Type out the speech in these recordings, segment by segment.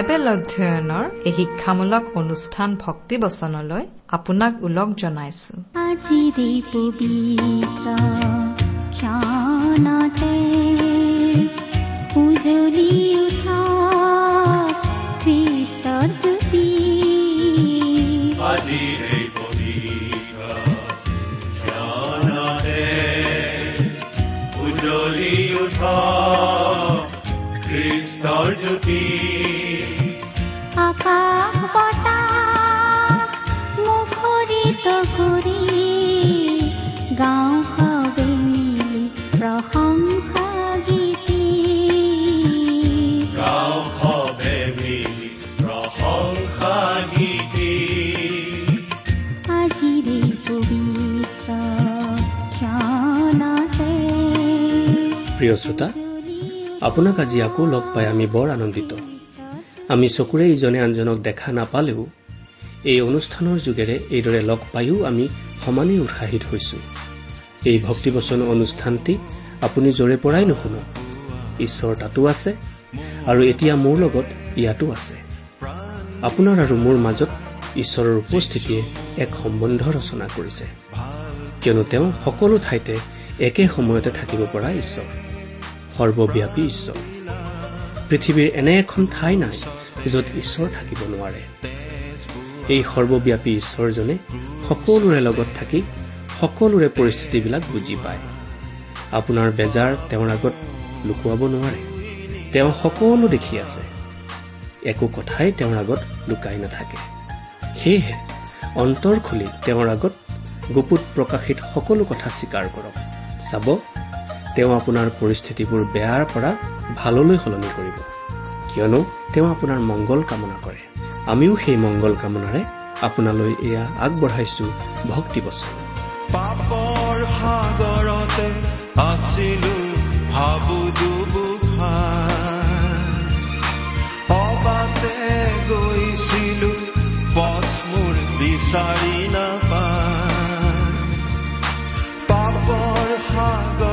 Bible অধ্যয়নৰ এই শিক্ষামূলক অনুষ্ঠান ভক্তিবচনলৈ আপোনাক ওলগ জনাইছো। পবিত্ৰ প্ৰিয় শ্ৰোতা আপোনাক আজি আকৌ লগ পাই আমি বৰ আনন্দিত। আমি চকুৰে ইজনে আনজনক দেখা নাপালেও এই অনুষ্ঠানৰ যোগেৰে এইদৰে লগ পায়ো আমি সমানেই উৎসাহিত হৈছো। এই ভক্তিবচন অনুষ্ঠানটি আপুনি য'ৰে পৰাই নুশুনক। ঈশ্বৰ তাতো আছে আৰু এতিয়া মোৰ লগত ইয়াতো আছে। আপোনাৰ আৰু মোৰ মাজত ঈশ্বৰৰ উপস্থিতিয়ে এক সম্বন্ধ ৰচনা কৰিছে। কিয়নো তেওঁ সকলো ঠাইতে একে সময়তে থাকিব পৰা ঈশ্বৰ। সৰ্বব্যাপী ঈশ্বৰ। পৃথিৱীৰ এনে এখন ঠাই নাই য'ত ঈশ্বৰ থাকিব নোৱাৰে। এই সৰ্বব্যাপী ঈশ্বৰজনে সকলোৰে লগত থাকি সকলোৰে পৰিস্থিতিবিলাক বুজি পায়। আপোনাৰ বেজাৰ তেওঁৰ আগত লুকুৱাব নোৱাৰে। তেওঁ সকলো দেখি আছে। একো কথাই তেওঁৰ আগত লুকাই নাথাকে। সেয়েহে অন্তৰ খুলি তেওঁৰ আগত গুপুত প্ৰকাশিত সকলো কথা স্বীকাৰ কৰক। চাব তেওঁ আপোনাৰ পৰিস্থিতিবোৰ বেয়াৰ পৰা ভাললৈ সলনি কৰিব। কিয়নো তেওঁ আপোনাৰ মংগল কামনা কৰে। আমিও সেই মংগল কামনাৰে আপোনালৈ এয়া আগবঢ়াইছো ভক্তি বচন পাপৰ সাগৰতে আছিলো ভাবো অবাতে গৈছিলো পথ মোৰ বিচাৰি সাগৰতে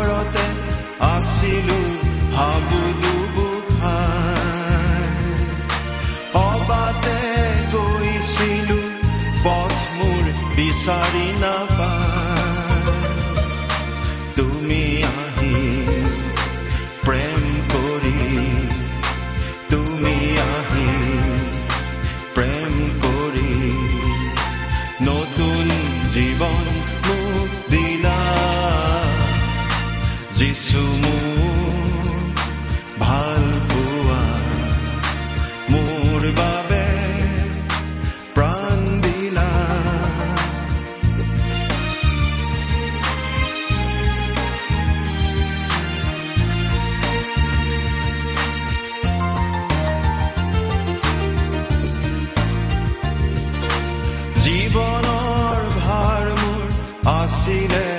আছিলে পৰ্বত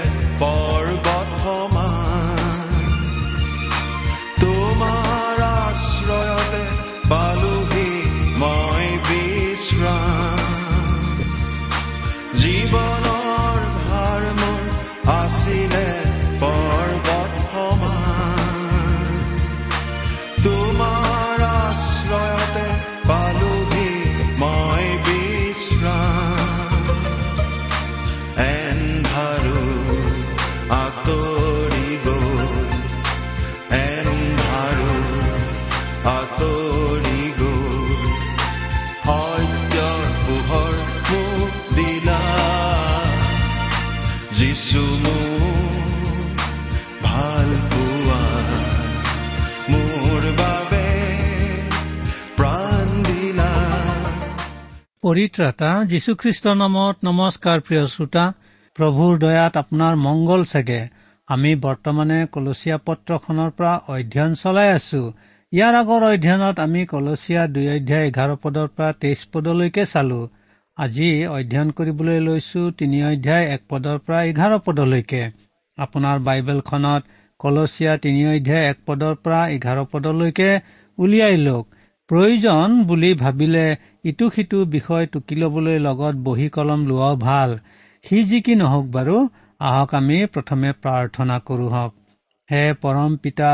পৰিত্ৰাতা যীশুখ্ৰীষ্টৰ নামত নমস্কাৰ প্ৰিয় শ্ৰোতা প্ৰভুৰ দয়াত আপোনাৰ মংগল চাগে। আমি বৰ্তমানে কলচীয়া পত্ৰখনৰ পৰা অধ্যয়ন চলাই আছো। ইয়াৰ আগৰ অধ্যয়নত আমি কলচীয়া দুই অধ্যায় এঘাৰ পদৰ পৰা তেইছ পদলৈকে চালো। আজি অধ্যয়ন কৰিবলৈ লৈছো তিনি অধ্যায় এক পদৰ পৰা এঘাৰ পদলৈকে। আপোনাৰ বাইবেলখনত কলচীয়া তিনি অধ্যায় এক পদৰ পৰা এঘাৰ পদলৈকে উলিয়াই লওক। প্ৰয়োজন বুলি ভাবিলে ইটো সিটো বিষয় টুকি লবলৈ লগত বহী কলম লোৱাও ভাল। সি যি কি নহওক বাৰু আহক আমি প্ৰথমে প্ৰাৰ্থনা কৰো হওক। হে পৰম পিতা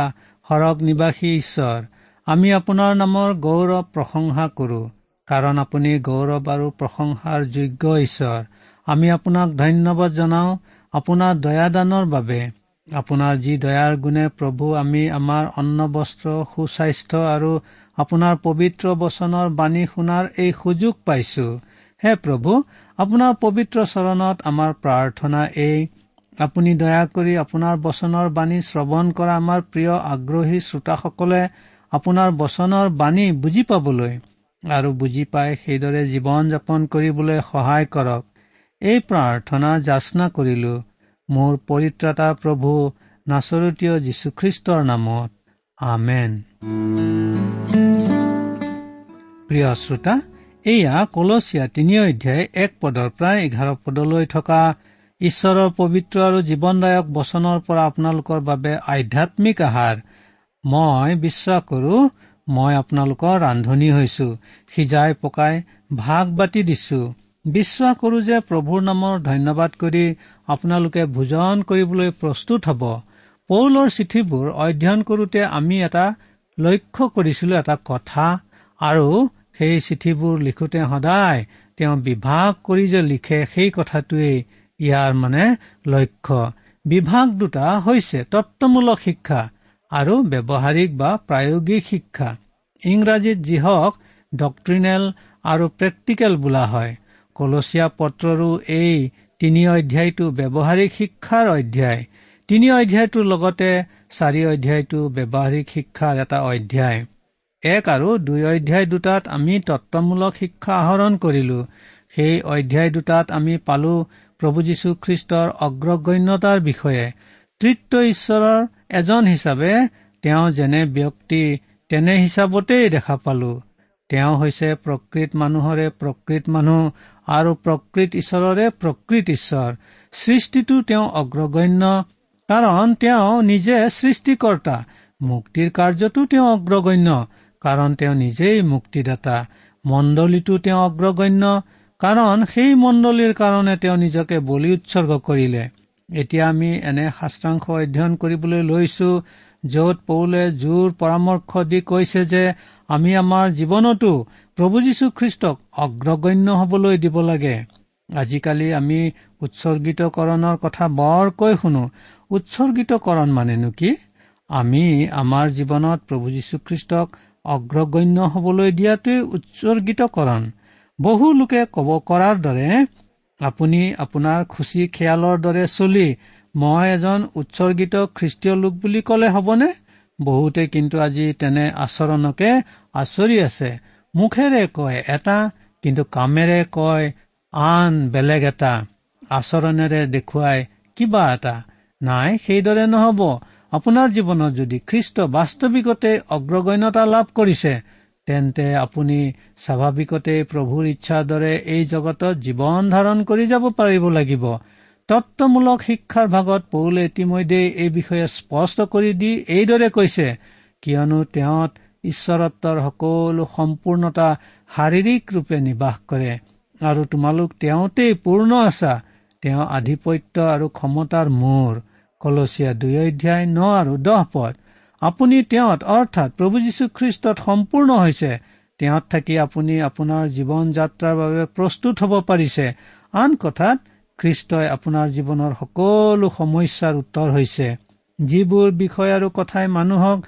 সৰগ নিবাসী ঈশ্বৰ আমি আপোনাৰ নামৰ গৌৰৱ প্ৰশংসা কৰো। কাৰণ আপুনি গৌৰৱ আৰু প্ৰশংসাৰ যোগ্য ঈশ্বৰ। আমি আপোনাক ধন্যবাদ জনাওঁ আপোনাৰ দয়াদানৰ বাবে। আপোনাৰ যি দয়াৰ গুণে প্ৰভু আমি আমাৰ অন্ন বস্ত্ৰ সুস্বাস্থ্য আৰু আপোনাৰ পবিত্ৰ বচনৰ বাণী শুনাৰ এই সুযোগ পাইছো। হে প্ৰভু আপোনাৰ পবিত্ৰ চৰণত আমাৰ প্ৰাৰ্থনা এই। আপুনি দয়া কৰি আপোনাৰ বচনৰ বাণী শ্ৰৱণ কৰা আমাৰ প্ৰিয় আগ্ৰহী শ্ৰোতাসকলে আপোনাৰ বচনৰ বাণী বুজি পাবলৈ আৰু বুজি পাই সেইদৰে জীৱন যাপন কৰিবলৈ সহায় কৰক। এই প্ৰাৰ্থনা যাচনা কৰিলো। মোৰ পৰিত্ৰাতা প্ৰভু নাচৰতীয় যীশুখ্ৰীষ্টৰ নামত। আমেন। প্ৰিয় শ্ৰোতা এয়া কলচীয়া তিনি অধ্যায় এক পদৰ প্ৰায় এঘাৰ পদলৈ থকা ঈশ্বৰৰ পবিত্ৰ আৰু জীৱনদায়ক বচনৰ পৰা আপোনালোকৰ বাবে আধ্যাত্মিক আহাৰ। মই বিশ্বাস কৰো মই আপোনালোকৰ ৰান্ধনি হৈছো সিজাই পকাই ভাগ বাতি দিছো। বিশ্বাস কৰো যে প্ৰভুৰ নামৰ ধন্যবাদ কৰি আপোনালোকে ভোজন কৰিবলৈ প্ৰস্তুত হ'ব। পৌলৰ চিঠিবোৰ অধ্যয়ন কৰোতে আমি এটা লক্ষ্য কৰিছিলো এটা কথা আৰু সেই চিঠিবোৰ লিখোতে সদায় তেওঁ বিভাগ কৰি যে লিখে সেই কথাটোৱেই ইয়াৰ মানে লক্ষ্য। বিভাগ দুটা হৈছে তত্বমূলক শিক্ষা আৰু ব্যৱহাৰিক বা প্ৰায়োগিক শিক্ষা। ইংৰাজীত যিহক ডক্ট্ৰিনেল আৰু প্ৰেক্টিকেল বোলা হয় কলচীয়া পত্ৰৰো এই তিনি অধ্যায়টো ব্যৱহাৰিক শিক্ষাৰ অধ্যায়। তিনি অধ্যায়টোৰ লগতে চাৰি অধ্যায়টো ব্যৱহাৰিক শিক্ষাৰ এটা অধ্যায়। এক আৰু দুই অধ্যায় দুটাত আমি তত্বমূলক শিক্ষা আহৰণ কৰিলো। সেই অধ্যায় দুটাত আমি পালো প্ৰভু যীশুখ্ৰীষ্টৰ অগ্ৰগণ্যতাৰ বিষয়ে। তৃত্ব ঈশ্বৰৰ এজন হিচাপে তেওঁ যেনে ব্যক্তি তেনে হিচাপতেই দেখা পালো। তেওঁ হৈছে প্ৰকৃত মানুহৰে প্ৰকৃত মানুহ আৰু প্ৰকৃত ঈশ্বৰৰে প্ৰকৃত ঈশ্বৰ। সৃষ্টিটো তেওঁ অগ্ৰগণ্য কাৰণ তেওঁ নিজে সৃষ্টিকৰ্তা। মুক্তিৰ কাৰ্যতো তেওঁ অগ্ৰগণ্য। কাৰণ তেওঁ নিজেই মুক্তিদাতা। মণ্ডলীটো তেওঁ অগ্ৰগণ্য কাৰণ সেই মণ্ডলীৰ কাৰণে তেওঁ নিজকে বলি উৎসৰ্গ কৰিলে। এতিয়া আমি এনে শাস্ত্ৰাংশ অধ্যয়ন কৰিবলৈ লৈছো য'ত পৌলে জোৰ পৰামৰ্শ দি কৈছে যে আমি আমাৰ জীৱনতো প্ৰভু যীশুখ্ৰীষ্টক অগ্ৰগণ্য হবলৈ দিব লাগে। আজিকালি আমি উৎসৰ্গিতকৰণৰ কথা বৰকৈ শুনো। উৎসৰ্গিতকৰণ মানেনো কি? আমি আমাৰ জীৱনত প্ৰভু যীশুখ্ৰীষ্টক অগ্ৰগণ্য হবলৈ দিয়াটোৱেই উৎসৰ্গিতকৰণ বহু লোকে কব কৰাৰ দৰে আপুনি আপোনাৰ খুচি খেয়ালৰ দৰে চলি মই এজন উৎসৰ্গিত খ্ৰীষ্টীয় লোক বুলি কলে হবনে? বহুতে কিন্তু আজি তেনে আচৰণকে আচৰি আছে। মুখেৰে কয় এটা কিন্তু কামেৰে কয় আন বেলেগ এটা। আচৰণেৰে দেখুৱাই কিবা এটা। নাই সেইদৰে নহব। আপোনাৰ জীৱনত যদি খ্ৰীষ্ট বাস্তৱিকতে অগ্ৰগণ্যতা লাভ কৰিছে তেন্তে আপুনি স্বাভাৱিকতে প্ৰভুৰ ইচ্ছাৰ দৰে এই জগতত জীৱন ধাৰণ কৰি যাব পাৰিব লাগিব। তত্বমূলক শিক্ষাৰ ভাগত পৌলে ইতিমধ্যে এই বিষয়ে স্পষ্ট কৰি দি এইদৰে কৈছে কিয়নো তেওঁ ঈশ্বৰত্বৰ সকলো সম্পূৰ্ণতা শাৰীৰিক ৰূপে নিবাস কৰে আৰু তোমালোক তেওঁতেই পূৰ্ণ আছা তেওঁ আধিপত্য আৰু ক্ষমতাৰ মূৰ। কলচীয়া দুই অধ্যায় ন আৰু দহ পদ। আপুনি তেওঁত অৰ্থাৎ প্ৰভু যীশুখ্ৰীষ্টত সম্পূৰ্ণ হৈছে। তেওঁত থাকি আপুনি আপোনাৰ জীৱন যাত্ৰাৰ বাবে প্ৰস্তুত হ'ব পাৰিছে। আন কথাত খ্ৰীষ্টই আপোনাৰ জীৱনৰ সকলো সমস্যাৰ উত্তৰ হৈছে। যিবোৰ বিষয় আৰু কথাই মানুহক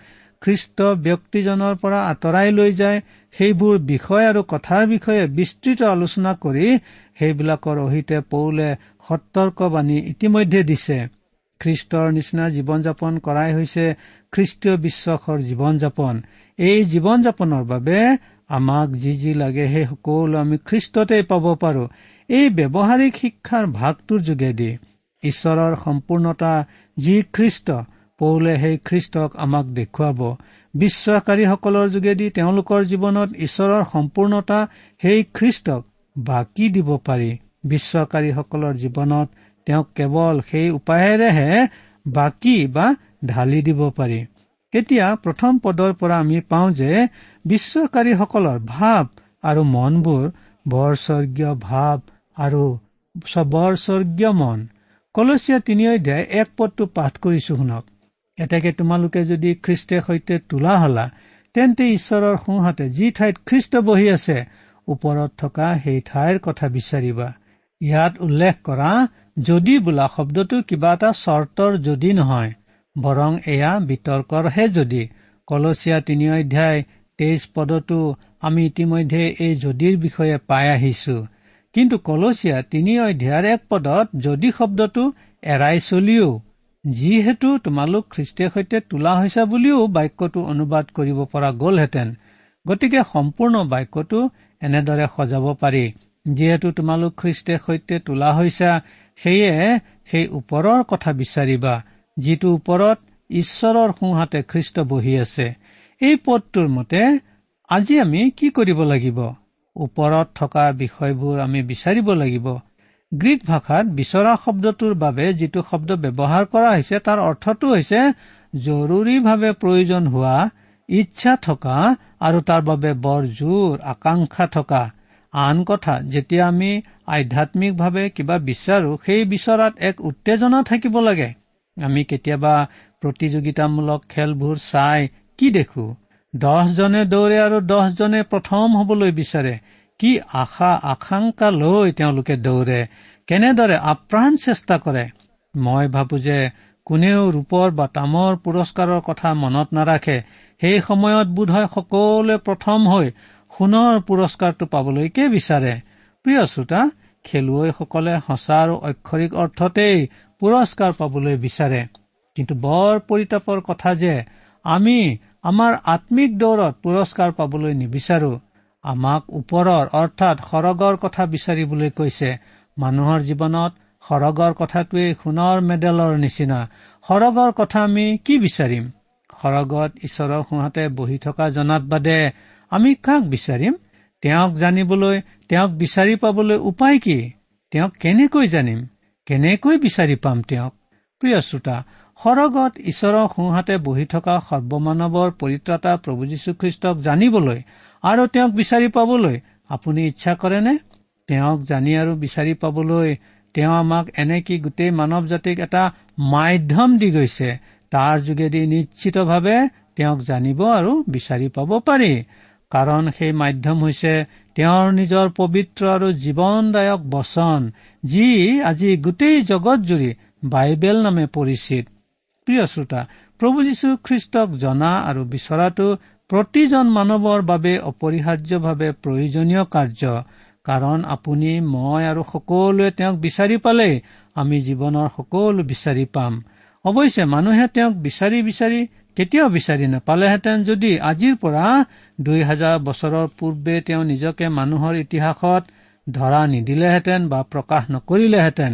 খ্ৰীষ্ট ব্যক্তিজনৰ পৰা আঁতৰাই লৈ যায় সেইবোৰ বিষয় আৰু কথাৰ বিষয়ে বিস্তৃত আলোচনা কৰি সেইবিলাকৰ অহিতে পৌলে সতৰ্কবাণী ইতিমধ্যে দিছে। খ্ৰীষ্টৰ নিচিনা জীৱন যাপন কৰাই হৈছে খ্ৰীষ্টীয় বিশ্বাসৰ জীৱন যাপন। এই জীৱন যাপনৰ বাবে আমাক যি যি লাগে সেই সকলো আমি খ্ৰীষ্টতেই পাব পাৰো। এই ব্যৱহাৰিক শিক্ষাৰ ভাগটোৰ যোগেদি ঈশ্বৰৰ সম্পূৰ্ণতা যি খ্ৰীষ্ট পৌলে সেই খ্ৰীষ্টক আমাক দেখুৱাব। বিশ্বাসকাৰীসকলৰ যোগেদি তেওঁলোকৰ জীৱনত ঈশ্বৰৰ সম্পূৰ্ণতা সেই খ্ৰীষ্টক বাকী দিব পাৰি। বিশ্বাসকাৰীসকলৰ জীৱনত তেওঁক কেৱল সেই উপায়েৰেহে বাকী বা ঢালি দিব পাৰি। এতিয়া প্ৰথম পদৰ পৰা আমি পাওঁ যে বিশ্বাসকাৰীসকলৰ ভাৱ আৰু মনবোৰ বৰস্বৰ্গীয় ভাৱ আৰু বৰস্বৰ্গীয় মন। কলচীয়া তিনি অধ্যায় এক পদটো পাঠ কৰিছো শুনক। এতেকে তোমালোকে যদি খ্ৰীষ্টে সৈতে তোলা হলা তেন্তে ঈশ্বৰৰ সোঁহাতে যি ঠাইত খ্ৰীষ্ট বহি আছে ওপৰত থকা সেই ঠাইৰ কথা বিচাৰিবা। ইয়াত উল্লেখ কৰা যদি বোলা শব্দটো কিবা এটা চৰ্তৰ যদি নহয় বৰং এয়া বিতৰ্কৰহে যদি। কলচীয়া তিনি অধ্যায় তেইছ পদতো আমি ইতিমধ্যে এই যদিৰ বিষয়ে পাই আহিছো। কিন্তু কলচীয়া তিনি অধ্যায়ৰ এক পদত যদি শব্দটো এৰাই চলিও যিহেতু তোমালোক খ্ৰীষ্টে সৈতে তোলা হৈছে বুলিও বাক্যটো অনুবাদ কৰিব পৰা গ'লহেঁতেন। গতিকে সম্পূৰ্ণ বাক্যটো এনেদৰে সজাব পাৰি। যিহেতু তোমালোক খ্ৰীষ্টে সৈতে তোলা হৈছা সেয়ে সেই ওপৰৰ কথা বিচাৰিবা যিটো ওপৰত ঈশ্বৰৰ সোঁহাতে খ্ৰীষ্ট বহি আছে। এই পদটোৰ মতে আজি আমি কি কৰিব লাগিব? ওপৰত থকা বিষয়বোৰ আমি বিচাৰিব লাগিব। গ্ৰীক ভাষাত বিচৰা শব্দটোৰ বাবে যিটো শব্দ ব্যৱহাৰ কৰা হৈছে তাৰ অৰ্থটো হৈছে জৰুৰীভাৱে প্ৰয়োজন হোৱা ইচ্ছা থকা আৰু তাৰ বাবে বৰ জোৰ আকাংক্ষা থকা। আন কথা যেতিয়া আমি আধ্যামিকভাৱে কিবা বিচাৰো সেই বিচৰাত এক উত্তেজনা থাকিব লাগে। আমি কেতিয়াবা প্ৰতিযোগিতামূলক খেলবোৰ চাই কি দেখো? দহজনে দৌৰে আৰু দহজনে প্ৰথম হবলৈ বিচাৰে। কি আশা আকাংক্ষা লৈ তেওঁলোকে দৌৰে? কেনেদৰে আপ্ৰাণ চেষ্টা কৰে? মই ভাবো যে কোনেও ৰূপৰ বা তামৰ পুৰস্কাৰৰ কথা মনত নাৰাখে। সেই সময়ত বোধহয় সকলোৱে প্ৰথম হৈ সোণৰ পুৰস্কাৰটো পাবলৈকে বিচাৰে। প্ৰিয় শ্ৰোতা খেলুৱৈসকলে সঁচা আৰু অক্ষৰিক অৰ্থতেই পুৰস্কাৰ পাবলৈ বিচাৰে। কিন্তু বৰ পৰিতাপৰ কথা যে আমি আমাৰ আম্মিক দৌৰত পুৰস্কাৰ পাবলৈ নিবিচাৰো আমাক ওপৰৰ অৰ্থাৎ সৰগৰ কথা বিচাৰিবলৈ কৈছে। মানুহৰ জীৱনত সৰগৰ কথাটোৱেই সোণৰ মেডেলৰ নিচিনা। সৰগৰ কথা আমি কি বিচাৰিম? সৰগত ঈশ্বৰৰ সোঁহাতে বহি থকা জনাত বাদে আমি কাক বিচাৰিম? তেওঁক জানিবলৈ তেওঁক বিচাৰি পাবলৈ উপায় কি? তেওঁক কেনেকৈ জানিম? কেনেকৈ বিচাৰি পাম তেওঁক? প্ৰিয় শ্ৰোতা সৰগত ঈশ্বৰৰ সোঁহাতে বহি থকা সৰ্বমানৱৰ পৰিত্ৰাতা প্ৰভু যীশুখ্ৰীষ্টক জানিবলৈ আৰু তেওঁক বিচাৰি পাবলৈ আপুনি ইচ্ছা কৰেনে? তেওঁক জানি আৰু বিচাৰি পাবলৈ তেওঁ আমাক এনেকি গোটেই মানৱ জাতিক এটা মাধ্যম দি গৈছে। তাৰ যোগেদি নিশ্চিতভাৱে তেওঁক জানিব আৰু বিচাৰি পাব পাৰি। কাৰণ সেই মাধ্যম হৈছে তেওঁৰ নিজৰ পবিত্ৰ আৰু জীৱনদায়ক বচন যি আজি গোটেই জগতজুৰি বাইবেল নামে পৰিচিত। প্ৰিয় শ্ৰোতা প্ৰভু যীশু খ্ৰীষ্টক জনা আৰু বিচৰাটো প্ৰতিজন মানৱৰ বাবে অপৰিহাৰ্যভাৱে প্ৰয়োজনীয় কাৰ্য। কাৰণ আপুনি মই আৰু সকলোৱে তেওঁক বিচাৰি পালেই আমি জীৱনৰ সকলো বিচাৰি পাম। অৱশ্যে মানুহে তেওঁক বিচাৰি বিচাৰি কেতিয়াও বিচাৰি নাপালেহেঁতেন যদি আজিৰ পৰা দুই হাজাৰ বছৰৰ পূৰ্বে তেওঁ নিজকে মানুহৰ ইতিহাসত ধৰা নিদিলেহেঁতেন বা প্ৰকাশ নকৰিলেহেঁতেন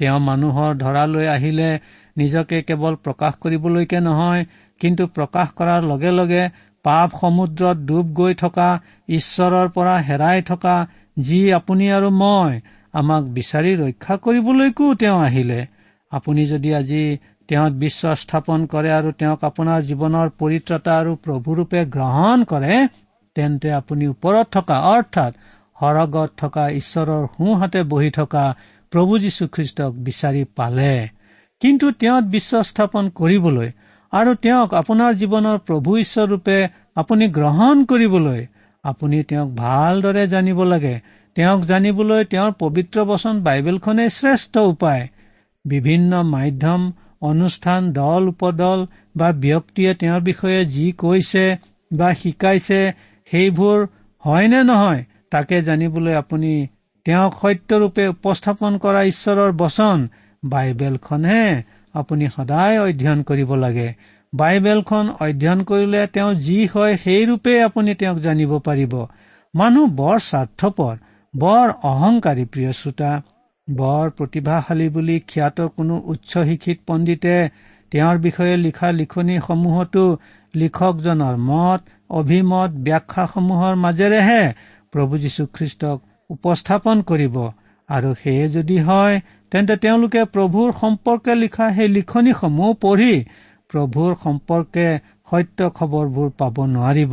তেওঁ মানুহৰ ধৰালৈ আহিলে নিজকে কেৱল প্ৰকাশ কৰিবলৈকে নহয় কিন্তু প্ৰকাশ কৰাৰ লগে লগে পাপ সমুদ্ৰত ডুব গৈ থকা ঈশ্বৰৰ পৰা হেৰাই থকা যি আপুনি আৰু মই আমাক বিচাৰি ৰক্ষা কৰিবলৈকো তেওঁ আহিলে। আপুনি যদি আজি তেওঁত বিশ্বাস স্থাপন কৰে আৰু তেওঁক আপোনাৰ জীৱনৰ পৰিত্ৰতা আৰু প্ৰভুৰূপে গ্ৰহণ কৰে তেন্তে আপুনি ওপৰত থকা অৰ্থাৎ সৰগত থকা ঈশ্বৰৰ সোঁহাতে বহি থকা প্ৰভু যীশুখ্ৰীষ্টক বিচাৰি পালে। কিন্তু তেওঁত বিশ্বাস স্থাপন কৰিবলৈ আৰু তেওঁক আপোনাৰ জীৱনৰ প্ৰভু ঈশ্বৰৰূপে আপুনি গ্ৰহণ কৰিবলৈ আপুনি তেওঁক ভালদৰে জানিব লাগে। তেওঁক জানিবলৈ তেওঁৰ পবিত্ৰ বচন বাইবেলখনেই শ্ৰেষ্ঠ উপায়। বিভিন্ন মাধ্যম অনুষ্ঠান দল উপদল বা ব্যক্তিয়ে তেওঁৰ বিষয়ে যি কৈছে বা শিকাইছে সেইবোৰ হয় নে নহয় তাকে জানিবলৈ আপুনি তেওঁক সত্যৰূপে উপস্থাপন কৰা ঈশ্বৰৰ বচন বাইবেলখনহে আপুনি সদায় অধ্যয়ন কৰিব লাগে। বাইবেলখন অধ্যয়ন কৰিলে তেওঁ যি হয় সেই ৰূপে আপুনি তেওঁক জানিব পাৰিব। মানুহ বৰ স্বাৰ্থপৰ বৰ অহংকাৰী প্ৰিয় শ্ৰোতা। বৰ প্ৰতিভাশালী বুলি খ্যাত কোনো উচ্চ শিক্ষিত পণ্ডিতে তেওঁৰ বিষয়ে লিখা লিখনিসমূহতো লিখকজনৰ মত অভিমত ব্যাখ্যাসমূহৰ মাজেৰেহে প্ৰভু যীশুখ্ৰীষ্টক উপস্থাপন কৰিব। আৰু সেয়ে যদি হয় তেন্তে তেওঁলোকে প্ৰভুৰ সম্পৰ্কে লিখা সেই লিখনিসমূহ পঢ়ি প্ৰভুৰ সম্পৰ্কে সত্য খবৰবোৰ পাব নোৱাৰিব।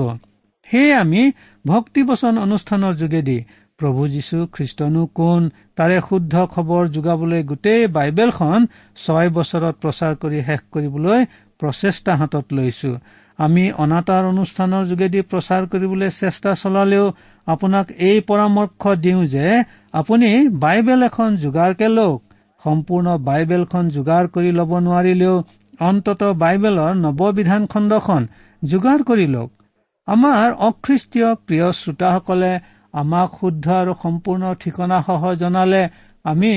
সেয়ে আমি ভক্তিবচন অনুষ্ঠানৰ যোগেদি প্ৰভু যীশু খ্ৰীষ্টনো কোন তাৰে শুদ্ধ খবৰ যোগাবলৈ গোটেই বাইবেলখন ছয় বছৰত প্ৰচাৰ কৰি শেষ কৰিবলৈ প্ৰচেষ্টা হাতত লৈছো। আমি অনাতাঁৰ অনুষ্ঠানৰ যোগেদি প্ৰচাৰ কৰিবলৈ চেষ্টা চলালেও আপোনাক এই পৰামৰ্শ দিওঁ যে আপুনি বাইবেল এখন যোগাৰকে লওক। সম্পূৰ্ণ বাইবেলখন যোগাৰ কৰি ল'ব নোৱাৰিলেও অন্তত বাইবেলৰ নৱবিধান খণ্ডখন যোগাৰ কৰি লওক। আমাৰ অখ্ৰীষ্টীয় প্ৰিয় শ্ৰোতাসকলে আমাক শুদ্ধ আৰু সম্পূৰ্ণ ঠিকনাসহ জনালে আমি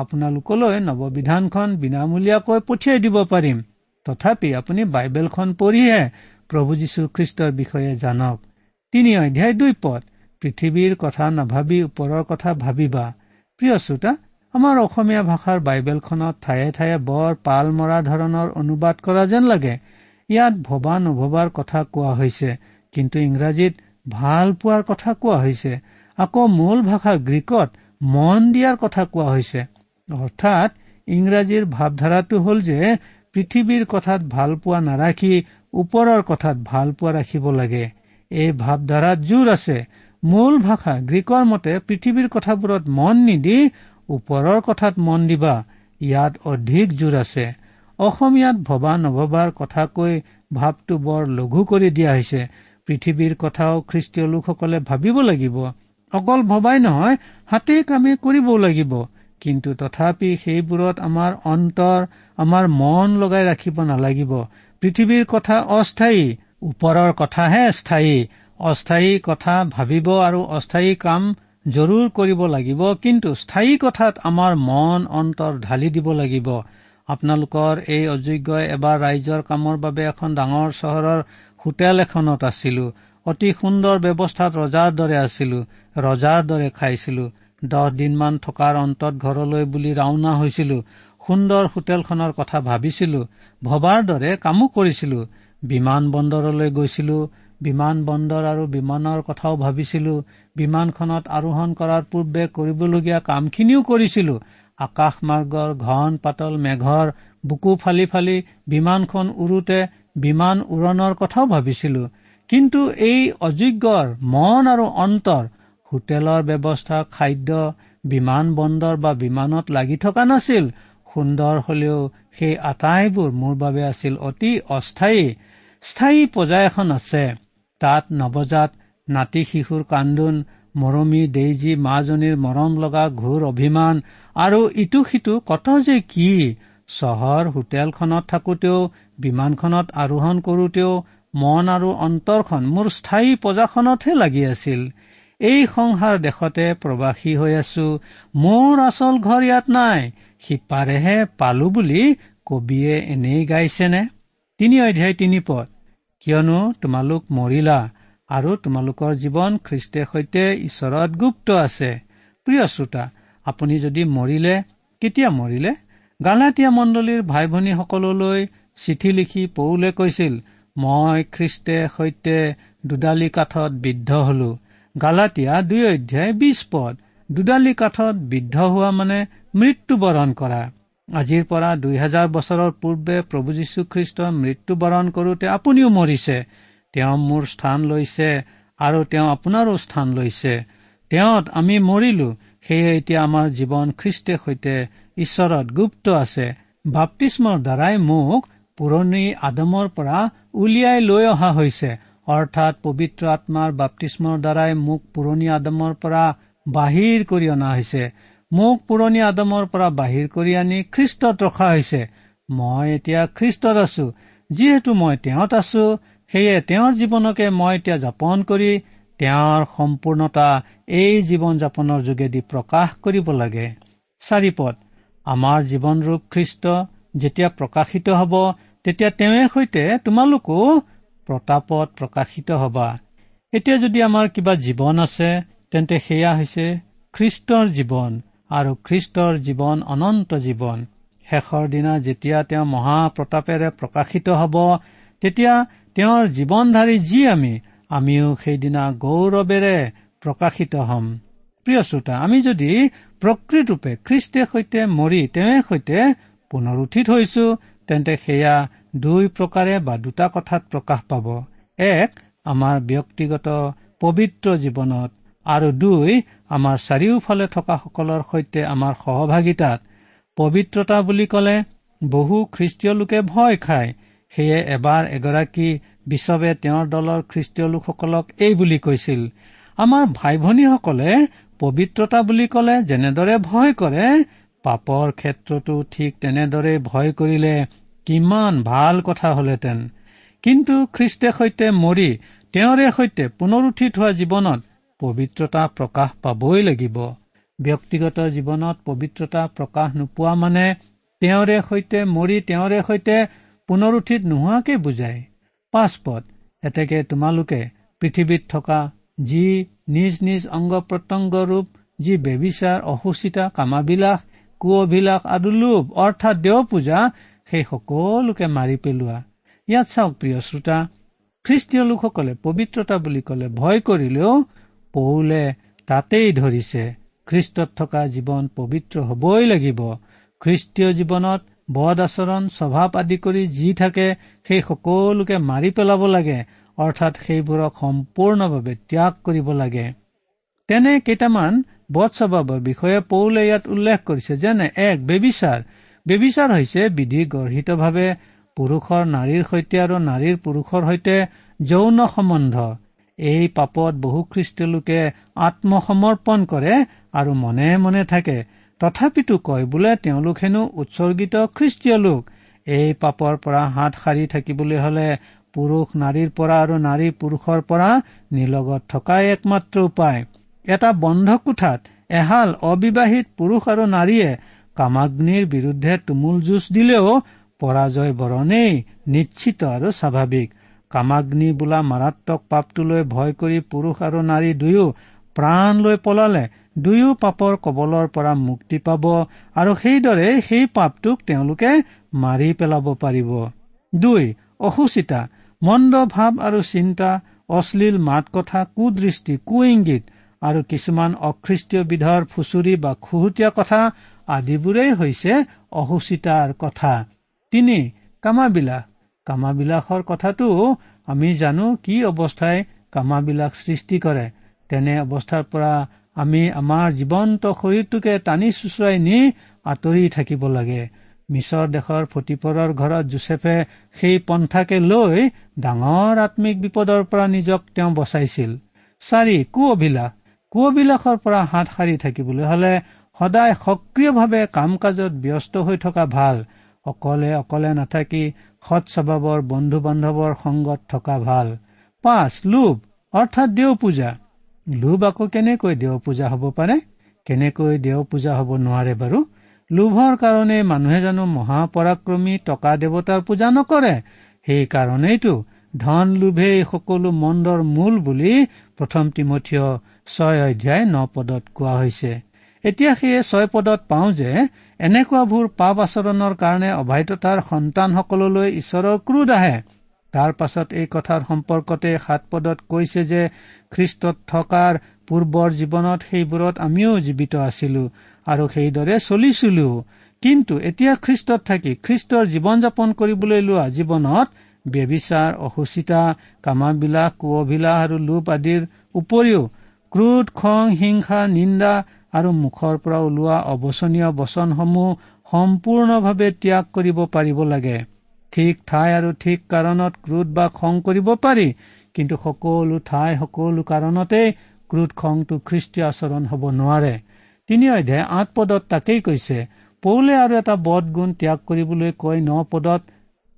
আপোনালোকলৈ নৱবিধানখন বিনামূলীয়াকৈ পঠিয়াই দিব পাৰিম। তথাপি আপুনি বাইবেলখন পঢ়িহে প্ৰভু যীশুখ্ৰীষ্টৰ বিষয়ে জানক। তিনি অধ্যায় দুই পদ পৃথিৱীৰ কথা নাভাবি ওপৰৰ কথা ভাবিবা। প্ৰিয় শ্ৰোতা আমাৰ অসমীয়া ভাষাৰ বাইবেলখনত ঠায়ে ঠায়ে বৰ পাল মৰা ধৰণৰ অনুবাদ কৰা যেন লাগে। ইয়াত ভবা নভবাৰ কথা কোৱা হৈছে কিন্তু ইংৰাজীত ভাল পোৱাৰ কথা কোৱা হৈছে। আকৌ মূল ভাষা গ্ৰীকত মন দিয়াৰ কথা কোৱা হৈছে। অৰ্থাৎ ইংৰাজীৰ ভাৱধাৰাটো হ'ল যে পৃথিৱীৰ কথাত ভাল পোৱা নাৰাখি ওপৰৰ কথাত ভাল পোৱা ৰাখিব লাগে। এই ভাৱধাৰাত জোৰ আছে। মূল ভাষা গ্ৰীকৰ মতে পৃথিৱীৰ কথাবোৰত মন নিদি ওপৰৰ কথাত মন দিবা। ইয়াত অধিক জোৰ আছে। অসমীয়াত ভবা নভবাৰ কথা কৈ ভাৱটো বৰ লঘু কৰি দিয়া হৈছে। পৃথিৱীৰ কথাও খ্ৰীষ্টীয় লোকসকলে ভাবিব লাগিব। অকল ভবাই নহয় হাতে কামে কৰিবও লাগিব। কিন্তু তথাপি সেইবোৰত আমাৰ অন্তৰ আমাৰ মন লগাই ৰাখিব নালাগিব। পৃথিৱীৰ কথা অস্থায়ী ওপৰৰ কথাহে স্থায়ী। অস্থায়ী কথা ভাবিব আৰু অস্থায়ী কাম জৰুৰ কৰিব লাগিব কিন্তু স্থায়ী কথাত আমাৰ মন অন্তৰ ঢালি দিব লাগিব। আপোনালোকৰ এই অযোগ্যই এবাৰ ৰাইজৰ কামৰ বাবে এখন ডাঙৰ চহৰৰ হোটেল এখনত আছিলো। অতি সুন্দৰ ব্যৱস্থাত ৰজাৰ দৰে আছিলো। ৰজাৰ দৰে খাইছিলো। দহ দিনমান থকাৰ অন্তত ঘৰলৈ বুলি ৰাওনা হৈছিলো। সুন্দৰ হোটেলখনৰ কথা ভাবিছিলো। ভবাৰ দৰে কামো কৰিছিলো। বিমান বন্দৰলৈ গৈছিলো। বিমান বন্দৰ আৰু বিমানৰ কথাও ভাবিছিলো। বিমানখনত আৰোহণ কৰাৰ পূৰ্বে কৰিবলগীয়া কামখিনিও কৰিছিলো। আকাশমাৰ্গৰ ঘন পাতল মেঘৰ বুকু ফালি ফালি বিমানখন উৰোতে বিমান উৰণৰ কথাও ভাবিছিলো। কিন্তু এই অযোগ্যৰ মন আৰু অন্তৰ হোটেলৰ ব্যৱস্থা খাদ্য বিমান বন্দৰ বা বিমানত লাগি থকা নাছিল। সুন্দৰ হলেও সেই আটাইবোৰ মোৰ বাবে আছিল অতি অস্থায়ী। স্থায়ী পজা এখন আছে। তাত নৱজাত নাতি শিশুৰ কান্দোন মৰমী দেইজী মাজনীৰ মৰম লগা ঘোৰ অভিমান আৰু ইটো সিটো কত যে কি। চহৰ হোটেলখনত থাকোতেও বিমানখনত আৰোহণ কৰোতেও মন আৰু অন্তৰখন মোৰ স্থায়ী পজাখনতহে লাগি আছিল। এই সংসাৰ দেশতে প্ৰবাসী হৈ আছো। মোৰ আচল ঘৰ ইয়াত নাই। সিপাৰেহে পালো বুলি কবিয়ে এনেই গাইছেনে? তিনি অধ্যায় তিনি পদ। কিয়নো তোমালোক মৰিলা আৰু তোমালোকৰ জীৱন খ্ৰীষ্টে সৈতে ঈশ্বৰত গুপ্ত আছে। প্ৰিয় শ্ৰোতা আপুনি যদি মৰিলে কেতিয়া মৰিলে? গালাটীয়া মণ্ডলীৰ ভাই ভনীসকললৈ চিঠি লিখি পৌলে কৈছিল মই খ্ৰীষ্টে সৈতে দুডালি কাঠত বিদ্ধ হলো। গালাটীয়া দুই অধ্যায় বিশ পদ দুডালি কাঠত বিদ্ধ হোৱা মানে মৃত্যুবৰণ কৰা। আজিৰ পৰা দুই হাজাৰ বছৰৰ পূৰ্বে প্ৰভু যীশুখ্ৰীষ্ট মৃত্যুবৰণ কৰোতে আপুনিও মৰিছে। তেওঁ মোৰ স্থান লৈছে আৰু তেওঁ আপোনাৰো স্থান লৈছে। তেওঁত আমি মৰিলো সেয়ে এতিয়া আমাৰ জীৱন খ্ৰীষ্টে সৈতে ঈশ্বৰত গুপ্ত আছে। বাপ্তিস্মৰ দ্বাৰাই মোক পুৰণি আদমৰ পৰা উলিয়াই লৈ অহা হৈছে। অৰ্থাৎ পবিত্ৰ আত্মাৰ বাপ্তিস্মৰ দ্বাৰাই মোক পুৰণি আদমৰ পৰা বাহিৰ কৰি অনা হৈছে। মোক পুৰণি আদমৰ পৰা বাহিৰ কৰি আনি খ্ৰীষ্টত ৰখা হৈছে। মই এতিয়া খ্ৰীষ্টত আছো। যিহেতু মই তেওঁত আছো সেয়ে তেওঁৰ জীৱনকে মই এতিয়া যাপন কৰি তেওঁৰ সম্পূৰ্ণতা এই জীৱন যাপনৰ যোগেদি প্ৰকাশ কৰিব লাগে। চাৰিপদ আমাৰ জীৱনৰূপ খ্ৰীষ্ট যেতিয়া প্ৰকাশিত হ'ব তেতিয়া তেওঁৰ সৈতে তোমালোকো প্ৰতাপত প্ৰকাশিত হবা। এতিয়া যদি আমাৰ কিবা জীৱন আছে তেন্তে সেয়া হৈছে খ্ৰীষ্টৰ জীৱন আৰু খ্ৰীষ্টৰ জীৱন অনন্ত জীৱন। শেষৰ দিনা যেতিয়া তেওঁ মহাপ্ৰতাপেৰে প্ৰকাশিত হ'ব তেতিয়া তেওঁৰ জীৱনধাৰী যি আমি আমিও সেইদিনা গৌৰৱেৰে প্ৰকাশিত হম। প্ৰিয় শ্ৰোতা আমি যদি প্ৰকৃতৰূপে খ্ৰীষ্টে সৈতে মৰি তেওঁৰ সৈতে পুনৰ উঠিত হৈছো তেন্তে সেয়া দুই প্ৰকাৰে বা দুটা কথাত প্ৰকাশ পাব। এক আমাৰ ব্যক্তিগত পবিত্ৰ জীৱনত আৰু দুই আমাৰ চাৰিওফালে থকাসকলৰ সৈতে আমাৰ সহভাগিতাত। পবিত্ৰতা বুলি ক'লে বহু খ্ৰীষ্টীয় লোকে ভয় খায়। সেয়ে এবাৰ এগৰাকী বিশ্বৱে তেওঁৰ দলৰ খ্ৰীষ্টীয় লোকসকলক এই বুলি কৈছিল আমাৰ ভাই ভনীসকলে পবিত্ৰতা বুলি ক'লে যেনেদৰে ভয় কৰে পাপৰ ক্ষেত্ৰতো ঠিক তেনেদৰে ভয় কৰিলে কিমান ভাল কথা হলহেঁতেন। কিন্তু খ্ৰীষ্টে সৈতে মৰি তেওঁৰে সৈতে পুনৰুঠিত হোৱা জীৱনত পবিত্ৰতা প্ৰকাশ পাবই লাগিব। ব্যক্তিগত জীৱনত পবিত্ৰতা প্ৰকাশ নোপোৱা মানে তেওঁৰে সৈতে মৰি তেওঁৰে সৈতে পুনৰুঠিত নোহোৱাকে বুজায়। পাঁচপদ এতেকে তোমালোকে পৃথিৱীত থকা যি নিজ নিজ অংগ প্ৰত্যংগ ৰূপ যি বেবিচাৰ অসুচিতা কামাবিলাস কুঅভিলাস আদু লোভ অৰ্থাৎ দেও পূজা সেই সকলোকে মাৰি পেলোৱা। ইয়াত চাওক প্ৰিয় শ্ৰোতা খ্ৰীষ্টীয় লোকসকলে পবিত্ৰতা বুলি কলে ভয় কৰিলেও পৌলে তাতেই ধৰিছে খ্ৰীষ্টত থকা জীৱন পবিত্ৰ হবই লাগিব। খ্ৰীষ্টীয় জীৱনত বদ আচৰণ স্বভাৱ আদি কৰি যি থাকে সেই সকলোকে মাৰি পেলাব লাগে অৰ্থাৎ সেইবোৰক সম্পূৰ্ণভাৱে ত্যাগ কৰিব লাগে। তেনে কেইটামান বধ স্বভাৱৰ বিষয়ে পৌলে ইয়াত উল্লেখ কৰিছে যেনে এক বেবিচাৰ। বেবিচাৰ হৈছে বিধি গৰ্হিতভাৱে পুৰুষৰ নাৰীৰ সৈতে আৰু নাৰীৰ পুৰুষৰ সৈতে যৌন সম্বন্ধ। এই পাপত বহু খ্ৰীষ্টীয় লোকে আত্মসমৰ্পণ কৰে আৰু মনে মনে থাকে। তথাপিতো কয় বোলে তেওঁলোক হেনো উৎসৰ্গিত খ্ৰীষ্টীয় লোক। এই পাপৰ পৰা হাত সাৰি থাকিবলৈ হলে পুৰুষ নাৰীৰ পৰা আৰু নাৰী পুৰুষৰ পৰা নিলগত থকাই একমাত্ৰ উপায়। এটা বন্ধ কোঠাত এহাল অবিবাহিত পুৰুষ আৰু নাৰীয়ে কামাগ্নিৰ বিৰুদ্ধে তুমুল যুঁজ দিলেও পৰাজয় বৰণেই নিশ্চিত আৰু স্বাভাৱিক। কামাগ্নি বোলা মাৰাত্মক পাপটোলৈ ভয় কৰি পুৰুষ আৰু নাৰী দুয়ো প্ৰাণ লৈ পলালে দুয়ো পাপৰ কবলৰ পৰা মুক্তি পাব আৰু সেইদৰে সেই পাপটোক তেওঁলোকে মাৰি পেলাব পাৰিব। দুই অসুচিতা মন্দ ভাৱ আৰু চিন্তা অশ্লীল মাত কথা কুদৃষ্টি কুইংগিত আৰু কিছুমান অখ্ৰীষ্টীয় বিধৰ ফুচুৰি বা খুহুতীয়া কথা আদিবোৰেই হৈছে অসুচিতাৰ কথা। তিনি কামাবিলাস। কামাবিলাসৰ কথাটো আমি জানো কি অৱস্থাই কামাবিলাক সৃষ্টি কৰে। তেনে অৱস্থাৰ পৰা আমি আমাৰ জীৱন্ত শৰীৰটোকে টানি চোচৰাই নি আঁতৰি থাকিব লাগে। মিছৰ দেশৰ ফটিপৰৰ ঘৰত জোচেফে সেই পন্থাকে লৈ ডাঙৰ আম্মিক বিপদৰ পৰা নিজক তেওঁ বচাইছিল। চাৰি কু অভিলাষ কু অভিলাষৰ পৰা হাত সাৰি থাকিবলৈ হলে সদায় সক্ৰিয়ভাৱে কাম কাজত ব্যস্ত হৈ থকা ভাল। অকলে অকলে নাথাকি সৎ স্বভাৱৰ বন্ধু বান্ধৱৰ সংগত থকা ভাল। পাঁচ লোভ অৰ্থাৎ দেও পূজা। লোভ আকৌ কেনেকৈ দেও পূজা হব পাৰে? কেনেকৈ দেও পূজা হব নোৱাৰে বাৰু? লোভৰ কাৰণে মানুহে জানো মহাপৰাক্ৰমী টকা দেৱতাৰ পূজা নকৰে। সেইকাৰণেইতো ধন লোভেই সকলো মন্দৰ মূল বুলি প্ৰথম তিমঠীয় ছয় অধ্যায় ন পদত কোৱা হৈছে। এতিয়া সেয়ে ছয় পদত পাওঁ যে এনেকুৱাবোৰ পাপ আচৰণৰ কাৰণে অবাধ্যতাৰ সন্তানসকললৈ ঈশ্বৰৰ ক্ৰোধ আহে। তাৰ পাছত এই কথাৰ সম্পৰ্কতে সাত পদত কৈছে যে খ্ৰীষ্টত থকাৰ পূৰ্বৰ জীৱনত সেইবোৰত আমিও জীৱিত আছিলো আৰু সেইদৰে চলিছিলো। কিন্তু এতিয়া খ্ৰীষ্টত থাকি খ্ৰীষ্টৰ জীৱন যাপন কৰিবলৈ লোৱা জীৱনত ব্যবিচাৰ অসুচিতা কামাবিলাস কুঅভিলাস আৰু লোপ আদিৰ উপৰিও ক্ৰোধ খং হিংসা নিন্দা আৰু মুখৰ পৰা ওলোৱা অৱচনীয় বচনসমূহ সম্পূৰ্ণভাৱে ত্যাগ কৰিব পাৰিব লাগে। ঠিক ঠাই আৰু ঠিক কাৰণত ক্ৰোধ বা খং কৰিব পাৰি কিন্তু সকলো ঠাই সকলো কাৰণতেই ক্ৰোধ খংটো খ্ৰীষ্টীয় আচৰণ হ'ব নোৱাৰে। তিনি অধ্যায় আঠ পদত তাকেই কৈছে পৌলে আৰু এটা বদ গুণ ত্যাগ কৰিবলৈ কৈ ন পদত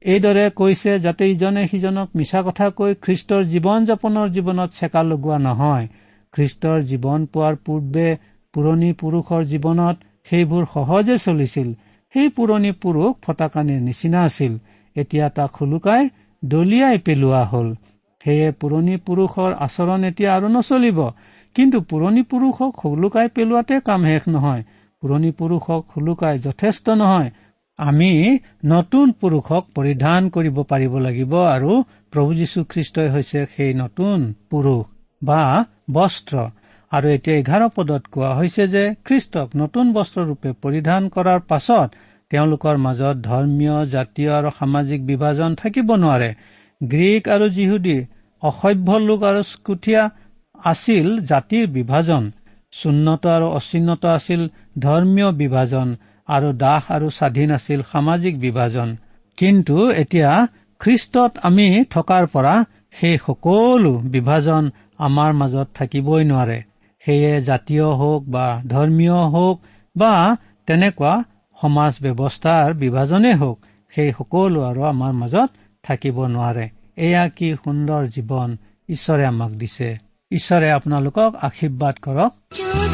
এইদৰে কৈছে যাতে ইজনে সিজনক মিছা কথা কৈ খ্ৰীষ্টৰ জীৱন যাপনৰ জীৱনত চেকা লগোৱা নহয়। খ্ৰীষ্টৰ জীৱন পোৱাৰ পূৰ্বে পুৰণি পুৰুষৰ জীৱনত সেইবোৰ সহজে চলিছিল। সেই পুৰণি পুৰুষ ফটাকানিৰ নিচিনা আছিল। এতিয়া তাক শুলুকাই দলিয়াই পেলোৱা হল। সেয়ে পুৰণি পুৰুষৰ আচৰণ এতিয়া আৰু নচলিব। কিন্তু পুৰণি পুৰুষক শুলুকাই পেলোৱাতে কাম শেষ নহয়। পুৰণি পুৰুষক শুলুকাই যথেষ্ট নহয়। আমি নতুন পুৰুষক পৰিধান কৰিব পাৰিব লাগিব আৰু প্ৰভু যীশুখ্ৰীষ্টই হৈছে সেই নতুন পুৰুষ। বা বস্ত্ৰ। আৰু এতিয়া এঘাৰ পদত কোৱা হৈছে যে খ্ৰীষ্টক নতুন বস্ত্ৰৰূপে পৰিধান কৰাৰ পাছত তেওঁলোকৰ মাজত ধৰ্মীয় জাতীয় আৰু সামাজিক বিভাজন থাকিব নোৱাৰে। গ্ৰীক আৰু যিহুদী অসভ্য লোক আৰু স্কুঠীয়া আছিল জাতিৰ বিভাজন। চুন্নত আৰু অচিন্নত আছিল ধৰ্মীয় বিভাজন আৰু দাস আৰু স্বাধীন আছিল সামাজিক বিভাজন। কিন্তু এতিয়া খ্ৰীষ্টত আমি থকাৰ পৰা সেই সকলো বিভাজন আমাৰ মাজত থাকিবই নোৱাৰে। সেয়ে জাতীয় হওক বা ধৰ্মীয় হওক বা তেনেকুৱা সমাজ ব্যৱস্থাৰ বিভাজনেই হওক সেই সকলো আৰু আমাৰ মাজত থাকিব নোৱাৰে। এয়া কি সুন্দৰ জীৱন ঈশ্বৰে আমাক দিছে। ঈশ্বৰে আপোনালোকক আশীৰ্বাদ কৰক।